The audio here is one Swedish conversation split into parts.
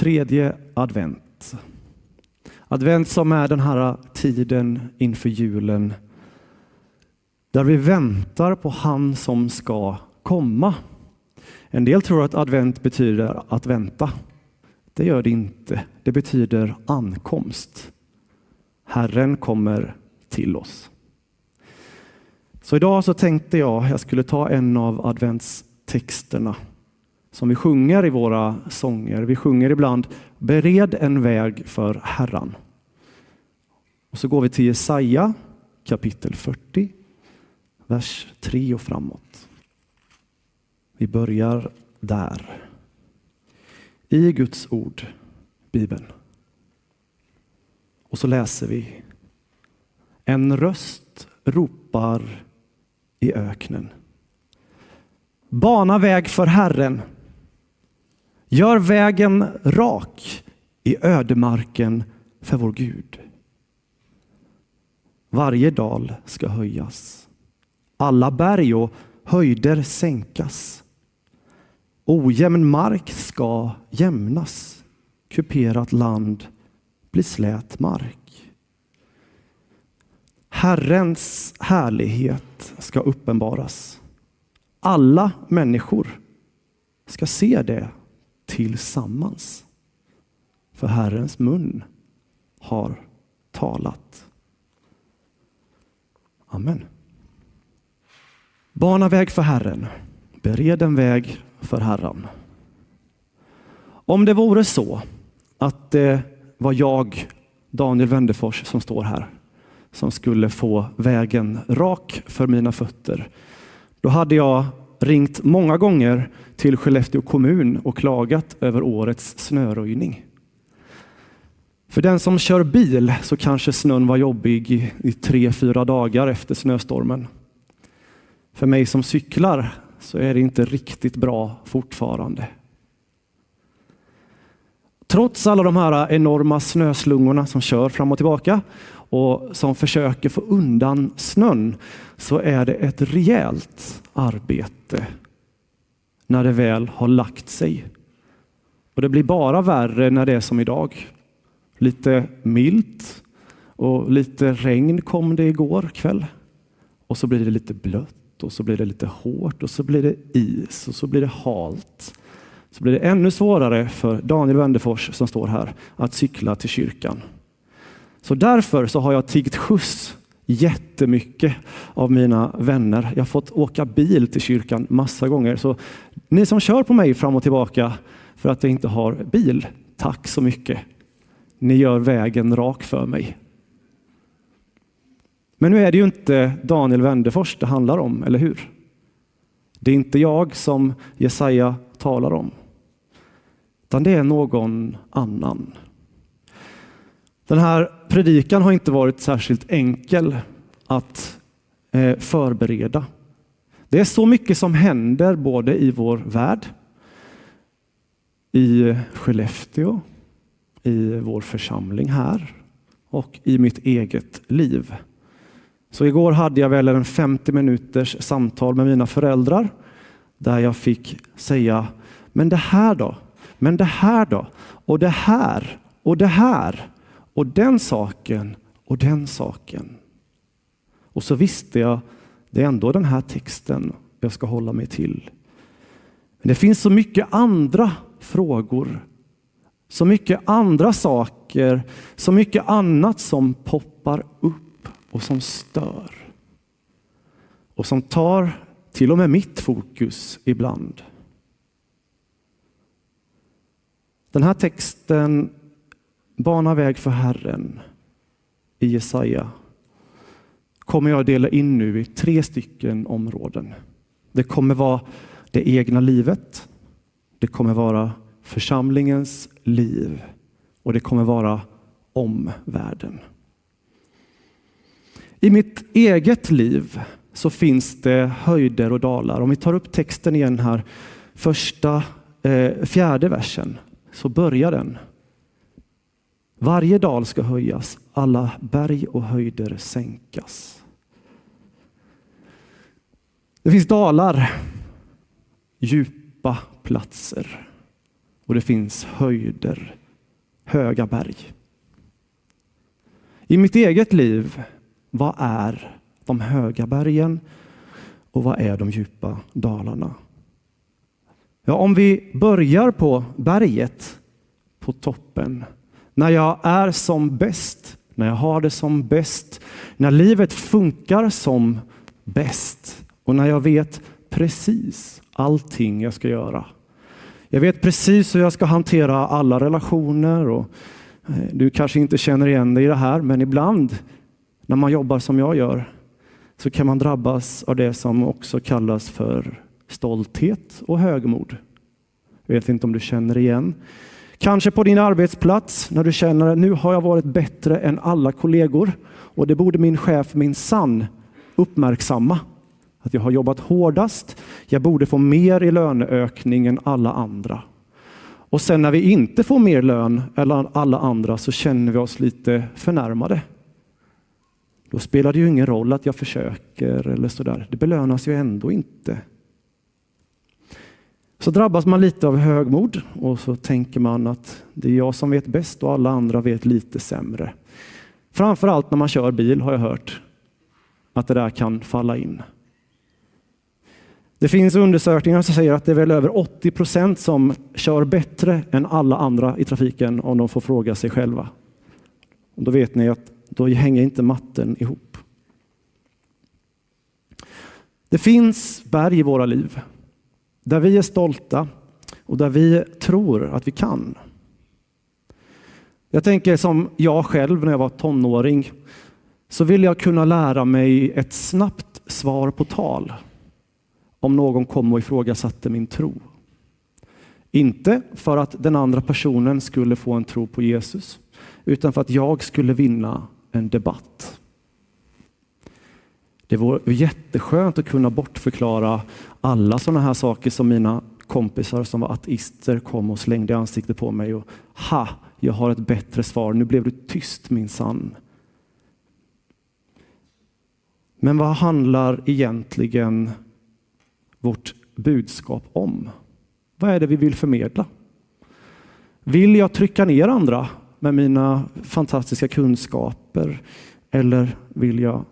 Tredje advent. Advent som är den här tiden inför julen där vi väntar på han som ska komma. En del tror att advent betyder att vänta. Det gör det inte. Det betyder ankomst. Herren kommer till oss. Så idag så tänkte jag jag skulle ta en av adventstexterna som vi sjunger i våra sånger. Vi sjunger ibland Bered en väg för Herran. Och så går vi till Jesaja kapitel 40, vers 3 och framåt. Vi börjar där. I Guds ord, Bibeln. Och så läser vi. En röst ropar i öknen. Bana väg för Herren. Gör vägen rak i ödemarken för vår Gud. Varje dal ska höjas, alla berg och höjder sänkas. Ojämn mark ska jämnas, kuperat land blir slät mark. Herrens härlighet ska uppenbaras. Alla människor ska se det tillsammans. För Herrens mun har talat. Amen. Bana väg för Herren, bered en väg för Herren. Om det vore så att det var jag, Daniel Wendefors, som står här, som skulle få vägen rak för mina fötter, då hade jag ringt många gånger till Skellefteå kommun och klagat över årets snöröjning. För den som kör bil så kanske snön var jobbig i, i tre, fyra dagar efter snöstormen. För mig som cyklar så är det inte riktigt bra fortfarande. Trots alla de här enorma snöslungorna som kör fram och tillbaka och som försöker få undan snön så är det ett rejält arbete när det väl har lagt sig. Och det blir bara värre när det är som idag. Lite milt och lite regn kom det igår kväll. Och så blir det lite blött och så blir det lite hårt och så blir det is och så blir det halt. Så blir det ännu svårare för Daniel Wendefors som står här att cykla till kyrkan. Så därför så har jag tiggt skjuts jättemycket av mina vänner. Jag har fått åka bil till kyrkan massa gånger. Så ni som kör på mig fram och tillbaka för att jag inte har bil, tack så mycket. Ni gör vägen rak för mig. Men nu är det ju inte Daniel Wendefors det handlar om, eller hur? Det är inte jag som Jesaja talar om, utan det är någon annan. Den här predikan har inte varit särskilt enkel att eh, förbereda. Det är så mycket som händer både i vår värld, i Skellefteå, i vår församling här och i mitt eget liv. Så igår hade jag väl en 50 minuters samtal med mina föräldrar där jag fick säga, men det här då? Men det här då? Och det här? Och det här? Och den saken? Och den saken? Och så visste jag, det är ändå den här texten jag ska hålla mig till. Men det finns så mycket andra frågor, så mycket andra saker, så mycket annat som poppar upp och som stör. Och som tar till och med mitt fokus ibland. Den här texten bana väg för Herren i Jesaja kommer jag dela in nu i tre stycken områden. Det kommer vara det egna livet, det kommer vara församlingens liv och det kommer vara omvärlden. I mitt eget liv så finns det höjder och dalar. Om vi tar upp texten igen här, första, eh, fjärde versen, så börjar den. Varje dal ska höjas, alla berg och höjder sänkas. Det finns dalar, djupa platser. och det finns höjder, höga berg. I mitt eget liv, vad är de höga bergen och vad är de djupa dalarna? Ja, om vi börjar på berget, på toppen, när jag är som bäst, när jag har det som bäst, när livet funkar som bäst och när jag vet precis allting jag ska göra. Jag vet precis hur jag ska hantera alla relationer och eh, du kanske inte känner igen dig i det här, men ibland när man jobbar som jag gör så kan man drabbas av det som också kallas för stolthet och högmod. Jag vet inte om du känner igen. Kanske på din arbetsplats när du känner att nu har jag varit bättre än alla kollegor och det borde min chef min sann uppmärksamma. Att jag har jobbat hårdast. Jag borde få mer i löneökning än alla andra. Och sen när vi inte får mer lön än alla andra så känner vi oss lite förnärmade. Då spelar det ju ingen roll att jag försöker eller sådär. Det belönas ju ändå inte. Så drabbas man lite av högmod och så tänker man att det är jag som vet bäst och alla andra vet lite sämre. Framför allt när man kör bil har jag hört att det där kan falla in. Det finns undersökningar som säger att det är väl över 80 procent som kör bättre än alla andra i trafiken om de får fråga sig själva. Och då vet ni att då hänger inte matten ihop. Det finns berg i våra liv där vi är stolta och där vi tror att vi kan. Jag tänker som jag själv när jag var tonåring så vill jag kunna lära mig ett snabbt svar på tal om någon kom och ifrågasatte min tro. Inte för att den andra personen skulle få en tro på Jesus, utan för att jag skulle vinna en debatt. Det vore jätteskönt att kunna bortförklara alla sådana här saker som mina kompisar som var ateister kom och slängde i ansiktet på mig. Och, ha, jag har ett bättre svar. Nu blev du tyst min sann. Men vad handlar egentligen vårt budskap om? Vad är det vi vill förmedla? Vill jag trycka ner andra med mina fantastiska kunskaper eller vill jag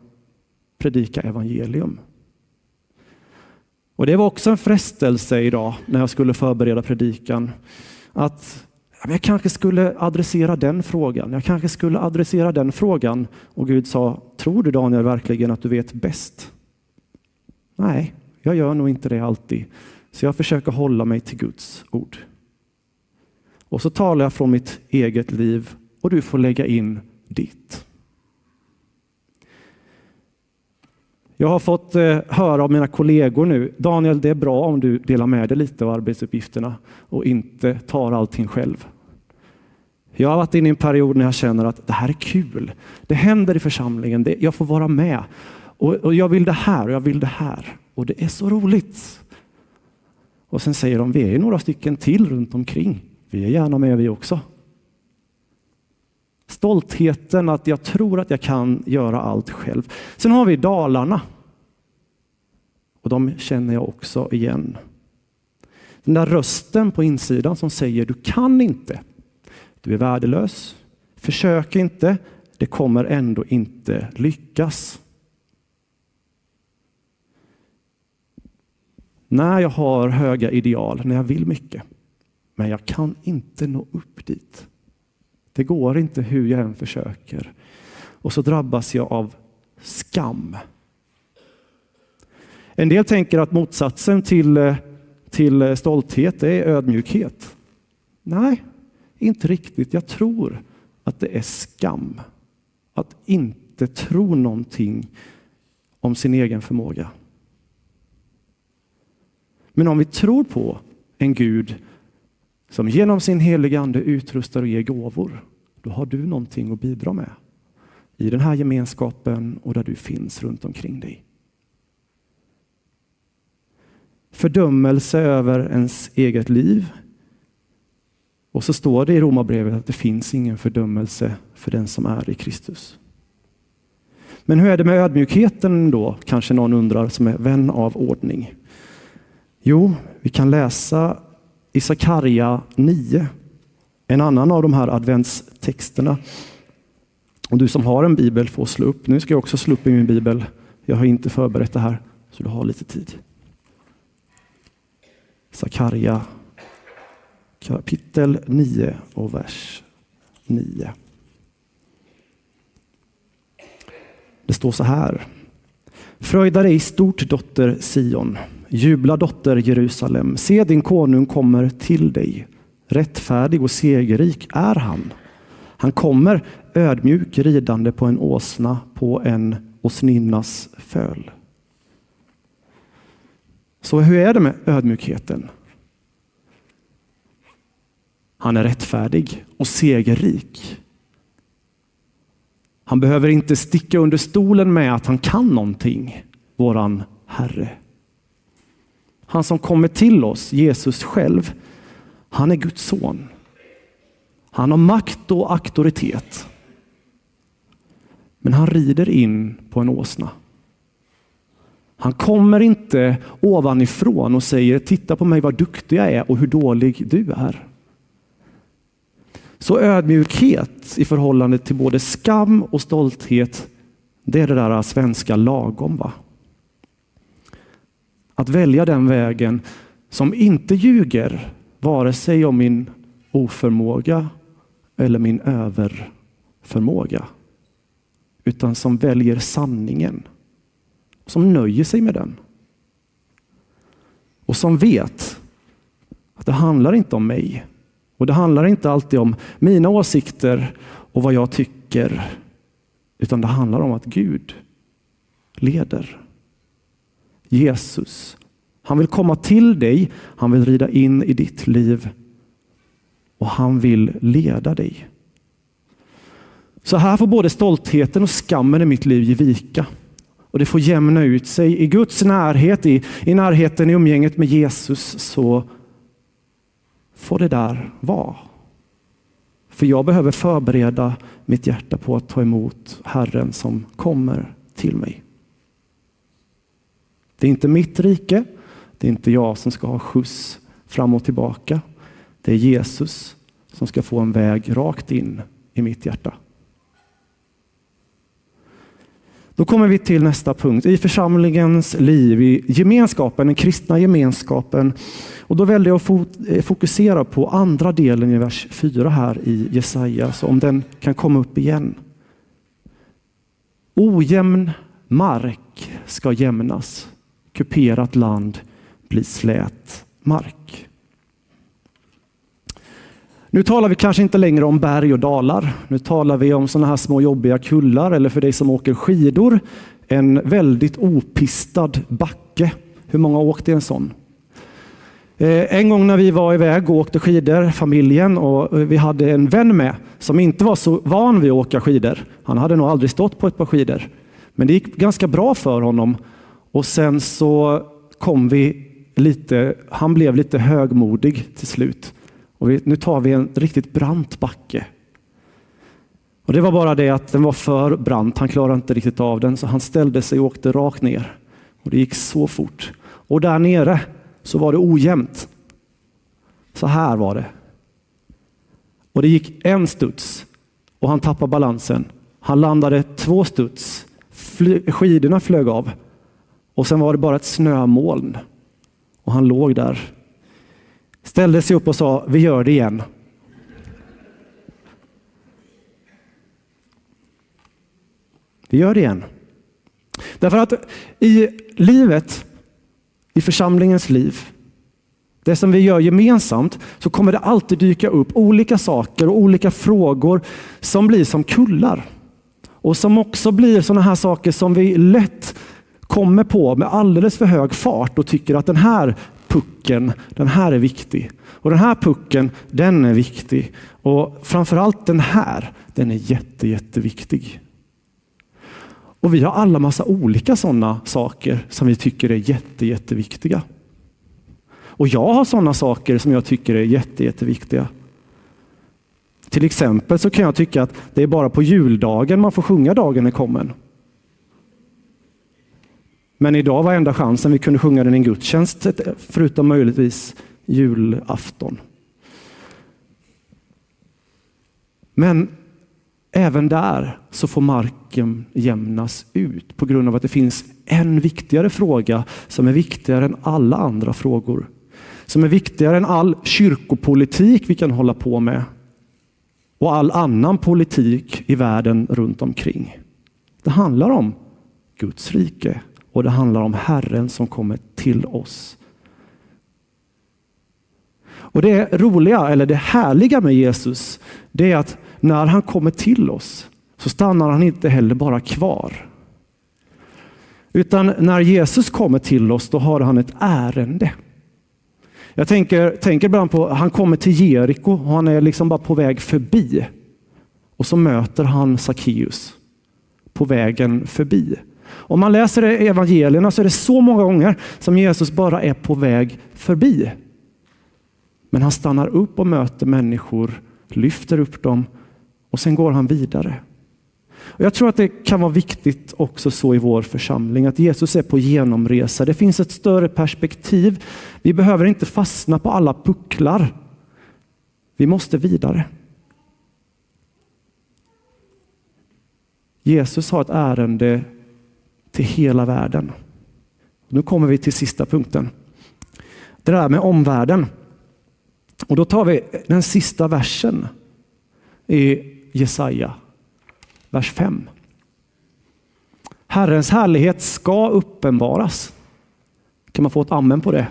predika evangelium? Och Det var också en frestelse idag när jag skulle förbereda predikan. Att jag kanske skulle adressera den frågan. Jag kanske skulle adressera den frågan. Och Gud sa, tror du Daniel verkligen att du vet bäst? Nej, jag gör nog inte det alltid. Så jag försöker hålla mig till Guds ord. Och så talar jag från mitt eget liv och du får lägga in ditt. Jag har fått eh, höra av mina kollegor nu, Daniel det är bra om du delar med dig lite av arbetsuppgifterna och inte tar allting själv. Jag har varit inne i en period när jag känner att det här är kul. Det händer i församlingen, jag får vara med. Och, jag vill det här och jag vill det här. Och det är så roligt. Och sen säger de, vi är några stycken till runt omkring. Vi är gärna med vi också. Stoltheten att jag tror att jag kan göra allt själv. Sen har vi Dalarna. Och de känner jag också igen. Den där rösten på insidan som säger du kan inte. Du är värdelös. Försök inte. Det kommer ändå inte lyckas. När jag har höga ideal, när jag vill mycket, men jag kan inte nå upp dit. Det går inte hur jag än försöker. Och så drabbas jag av skam. En del tänker att motsatsen till, eh, till eh, stolthet är ödmjukhet. Nej, inte riktigt. Jag tror att det är skam. Att inte tro någonting om sin egen förmåga. Men om vi tror på en Gud som genom sin heliga ande utrustar och ger gåvor, då har du någonting att bidra med i den här gemenskapen och där du finns runt omkring dig. Fördömelse över ens eget liv. Och så står det i Romarbrevet att det finns ingen fördömelse för den som är i Kristus. Men hur är det med ödmjukheten då, kanske någon undrar som är vän av ordning? Jo, vi kan läsa i Sakarja 9, en annan av de här adventstexterna. Och du som har en bibel får slå upp. Nu ska jag också slå upp i min bibel. Jag har inte förberett det här, så du har lite tid. Sakarja kapitel 9 och vers 9. Det står så här. Fröjda dig stort dotter Sion, jubla dotter Jerusalem. Se din konung kommer till dig. Rättfärdig och segerrik är han. Han kommer ödmjuk ridande på en åsna på en åsninnas föl. Så hur är det med ödmjukheten? Han är rättfärdig och segerrik. Han behöver inte sticka under stolen med att han kan någonting, våran Herre. Han som kommer till oss, Jesus själv, han är Guds son. Han har makt och auktoritet. Men han rider in på en åsna. Han kommer inte ovanifrån och säger titta på mig vad duktig jag är och hur dålig du är. Så ödmjukhet i förhållande till både skam och stolthet, det är det där svenska lagom. va? Att välja den vägen som inte ljuger, vare sig om min oförmåga eller min överförmåga. Utan som väljer sanningen. Som nöjer sig med den. Och som vet att det handlar inte om mig. Och det handlar inte alltid om mina åsikter och vad jag tycker. Utan det handlar om att Gud leder. Jesus. Han vill komma till dig, han vill rida in i ditt liv och han vill leda dig. Så här får både stoltheten och skammen i mitt liv ge vika. Och det får jämna ut sig. I Guds närhet, i, i närheten i umgänget med Jesus så får det där vara. För jag behöver förbereda mitt hjärta på att ta emot Herren som kommer till mig. Det är inte mitt rike. Det är inte jag som ska ha skjuts fram och tillbaka. Det är Jesus som ska få en väg rakt in i mitt hjärta. Då kommer vi till nästa punkt. I församlingens liv, i gemenskapen, den kristna gemenskapen. Och då väljer jag att eh, fokusera på andra delen i vers 4 här i Jesaja, så om den kan komma upp igen. Ojämn mark ska jämnas, kuperat land blir slät mark. Nu talar vi kanske inte längre om berg och dalar. Nu talar vi om sådana här små jobbiga kullar eller för dig som åker skidor, en väldigt opistad backe. Hur många har åkt i en sån? Eh, en gång när vi var iväg och åkte skidor, familjen, och eh, vi hade en vän med som inte var så van vid att åka skidor. Han hade nog aldrig stått på ett par skidor. Men det gick ganska bra för honom. Och sen så kom vi lite, han blev lite högmodig till slut. Och vi, nu tar vi en riktigt brant backe. Och Det var bara det att den var för brant. Han klarade inte riktigt av den så han ställde sig och åkte rakt ner. Och Det gick så fort. Och där nere så var det ojämnt. Så här var det. Och det gick en studs och han tappade balansen. Han landade två studs. Fly, skidorna flög av och sen var det bara ett snömoln. Och han låg där ställde sig upp och sa, vi gör det igen. Vi gör det igen. Därför att i livet, i församlingens liv, det som vi gör gemensamt, så kommer det alltid dyka upp olika saker och olika frågor som blir som kullar. Och som också blir sådana här saker som vi lätt kommer på med alldeles för hög fart och tycker att den här pucken, den här är viktig. Och den här pucken, den är viktig. Och framförallt den här, den är jätte, jätteviktig. Och vi har alla massa olika sådana saker som vi tycker är jätte, jätteviktiga. Och jag har sådana saker som jag tycker är jätte, jätteviktiga. Till exempel så kan jag tycka att det är bara på juldagen man får sjunga Dagen är kommen. Men idag var enda chansen vi kunde sjunga den i en gudstjänst, förutom möjligtvis julafton. Men även där så får marken jämnas ut på grund av att det finns en viktigare fråga som är viktigare än alla andra frågor. Som är viktigare än all kyrkopolitik vi kan hålla på med och all annan politik i världen runt omkring. Det handlar om Guds rike och det handlar om Herren som kommer till oss. Och Det roliga, eller det härliga med Jesus, det är att när han kommer till oss så stannar han inte heller bara kvar. Utan när Jesus kommer till oss, då har han ett ärende. Jag tänker, tänker ibland på, han kommer till Jeriko och han är liksom bara på väg förbi. Och så möter han Sackeus på vägen förbi. Om man läser evangelierna så är det så många gånger som Jesus bara är på väg förbi. Men han stannar upp och möter människor, lyfter upp dem och sen går han vidare. Och jag tror att det kan vara viktigt också så i vår församling att Jesus är på genomresa. Det finns ett större perspektiv. Vi behöver inte fastna på alla pucklar. Vi måste vidare. Jesus har ett ärende till hela världen. Nu kommer vi till sista punkten. Det där med omvärlden. Och då tar vi den sista versen i Jesaja, vers 5. Herrens härlighet ska uppenbaras. Kan man få ett amen på det?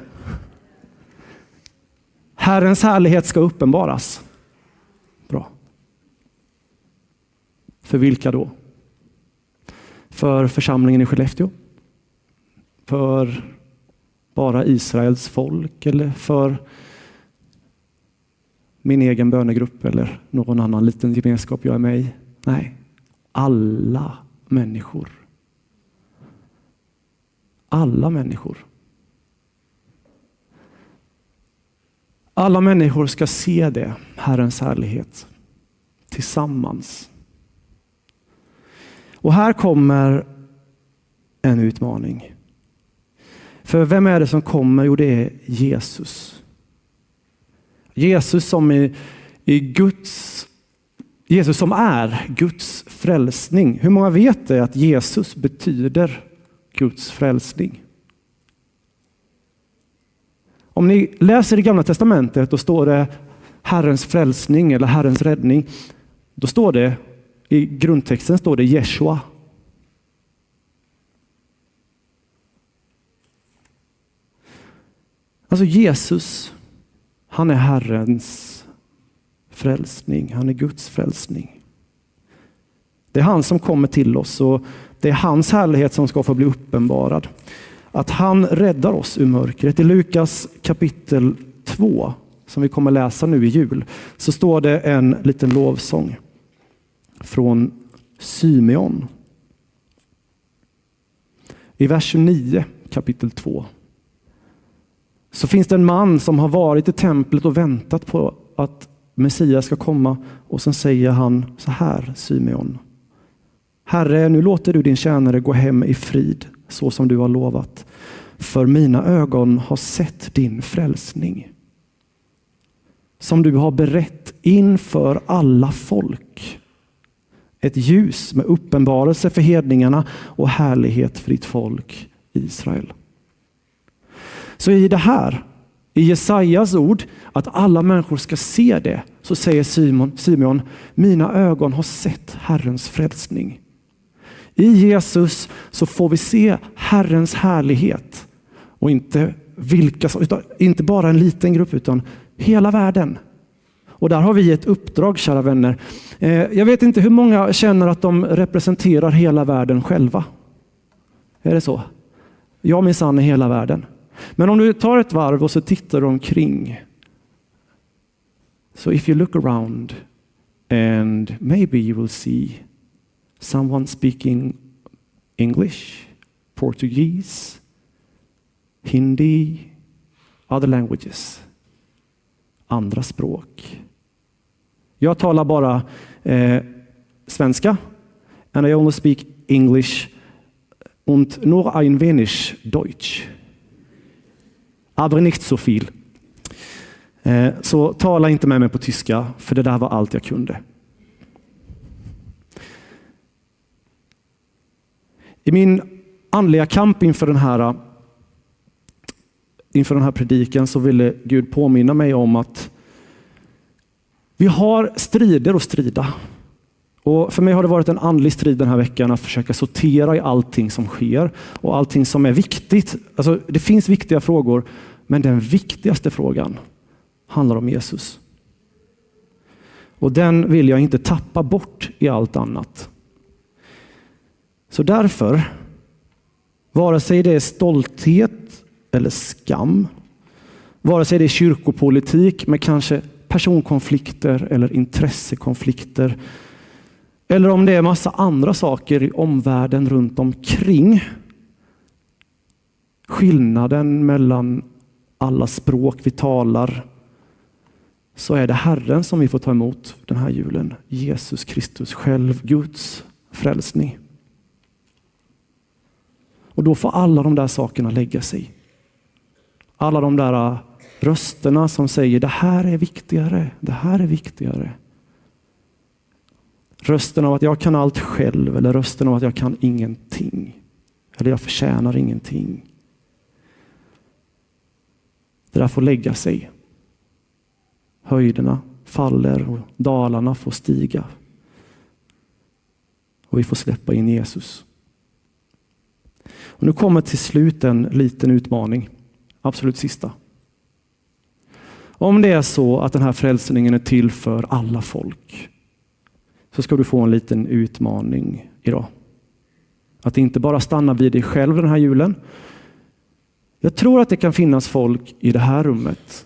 Herrens härlighet ska uppenbaras. Bra. För vilka då? För församlingen i Skellefteå? För bara Israels folk eller för min egen bönegrupp eller någon annan liten gemenskap jag är med i? Nej, alla människor. Alla människor. Alla människor ska se det, Herrens härlighet, tillsammans. Och här kommer en utmaning. För vem är det som kommer? Jo, det är Jesus. Jesus som i, är Guds Jesus som är Guds frälsning. Hur många vet det att Jesus betyder Guds frälsning? Om ni läser i Gamla Testamentet, då står det Herrens frälsning eller Herrens räddning. Då står det i grundtexten står det Jeshua. Alltså Jesus, han är Herrens frälsning. Han är Guds frälsning. Det är han som kommer till oss och det är hans härlighet som ska få bli uppenbarad. Att han räddar oss ur mörkret. I Lukas kapitel 2, som vi kommer läsa nu i jul, så står det en liten lovsång från Symeon. I vers 29 kapitel 2 så finns det en man som har varit i templet och väntat på att Messias ska komma och sen säger han så här, Symeon. Herre, nu låter du din tjänare gå hem i frid så som du har lovat. För mina ögon har sett din frälsning som du har berett inför alla folk. Ett ljus med uppenbarelse för hedningarna och härlighet för ditt folk Israel. Så i det här, i Jesajas ord, att alla människor ska se det, så säger Simon, Simon, mina ögon har sett Herrens frälsning. I Jesus så får vi se Herrens härlighet och inte, vilka, inte bara en liten grupp utan hela världen. Och där har vi ett uppdrag, kära vänner. Eh, jag vet inte hur många känner att de representerar hela världen själva. Är det så? Jag minsann är hela världen. Men om du tar ett varv och så tittar du omkring. So if you look around and maybe you will see someone speaking English, Portuguese, Hindi, other languages. Andra språk. Jag talar bara eh, svenska and I only speak English und nur ein wenig Deutsch. Aber nicht so viel. Eh, så tala inte med mig på tyska, för det där var allt jag kunde. I min andliga kamp inför den här eh, inför den här predikan så ville Gud påminna mig om att vi har strider att strida. Och för mig har det varit en andlig strid den här veckan att försöka sortera i allting som sker och allting som är viktigt. Alltså, det finns viktiga frågor, men den viktigaste frågan handlar om Jesus. Och den vill jag inte tappa bort i allt annat. Så därför, vare sig det är stolthet eller skam, vare sig det är kyrkopolitik med kanske personkonflikter eller intressekonflikter, eller om det är massa andra saker i omvärlden runt omkring. Skillnaden mellan alla språk vi talar, så är det Herren som vi får ta emot den här julen. Jesus Kristus själv, Guds frälsning. Och då får alla de där sakerna lägga sig. Alla de där rösterna som säger det här är viktigare, det här är viktigare. Rösten av att jag kan allt själv eller rösten av att jag kan ingenting. Eller jag förtjänar ingenting. Det där får lägga sig. Höjderna faller och dalarna får stiga. Och vi får släppa in Jesus. Och nu kommer till slut en liten utmaning. Absolut sista. Om det är så att den här frälsningen är till för alla folk så ska du få en liten utmaning idag. Att inte bara stanna vid dig själv den här julen. Jag tror att det kan finnas folk i det här rummet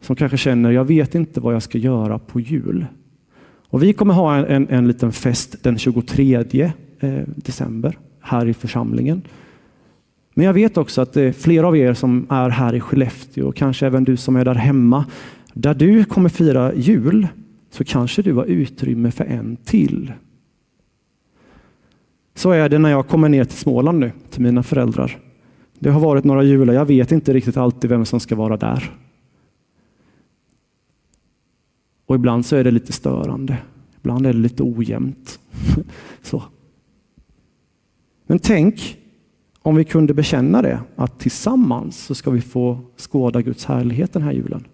som kanske känner, jag vet inte vad jag ska göra på jul. Och vi kommer ha en, en, en liten fest den 23 eh, december här i församlingen. Men jag vet också att det är flera av er som är här i Skellefteå och kanske även du som är där hemma. Där du kommer fira jul så kanske du har utrymme för en till. Så är det när jag kommer ner till Småland nu, till mina föräldrar. Det har varit några jular, jag vet inte riktigt alltid vem som ska vara där. Och ibland så är det lite störande. Ibland är det lite ojämnt. så. Men tänk om vi kunde bekänna det, att tillsammans så ska vi få skåda Guds härlighet den här julen.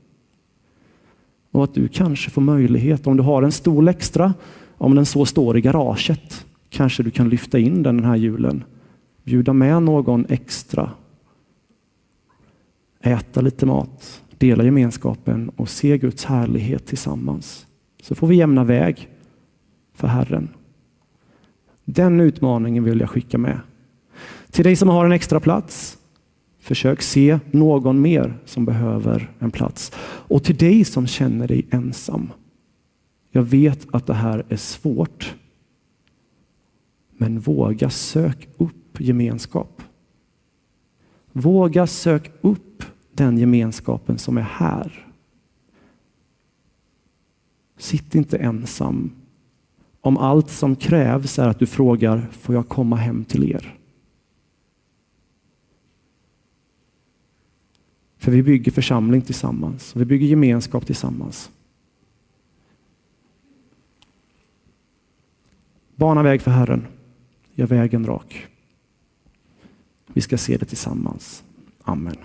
Och att du kanske får möjlighet, om du har en stol extra, om den så står i garaget, kanske du kan lyfta in den den här julen. Bjuda med någon extra. Äta lite mat, dela gemenskapen och se Guds härlighet tillsammans. Så får vi jämna väg för Herren. Den utmaningen vill jag skicka med. Till dig som har en extra plats, försök se någon mer som behöver en plats. Och till dig som känner dig ensam. Jag vet att det här är svårt. Men våga sök upp gemenskap. Våga sök upp den gemenskapen som är här. Sitt inte ensam om allt som krävs är att du frågar, får jag komma hem till er? För vi bygger församling tillsammans, vi bygger gemenskap tillsammans. Bana väg för Herren, gör vägen rak. Vi ska se det tillsammans. Amen.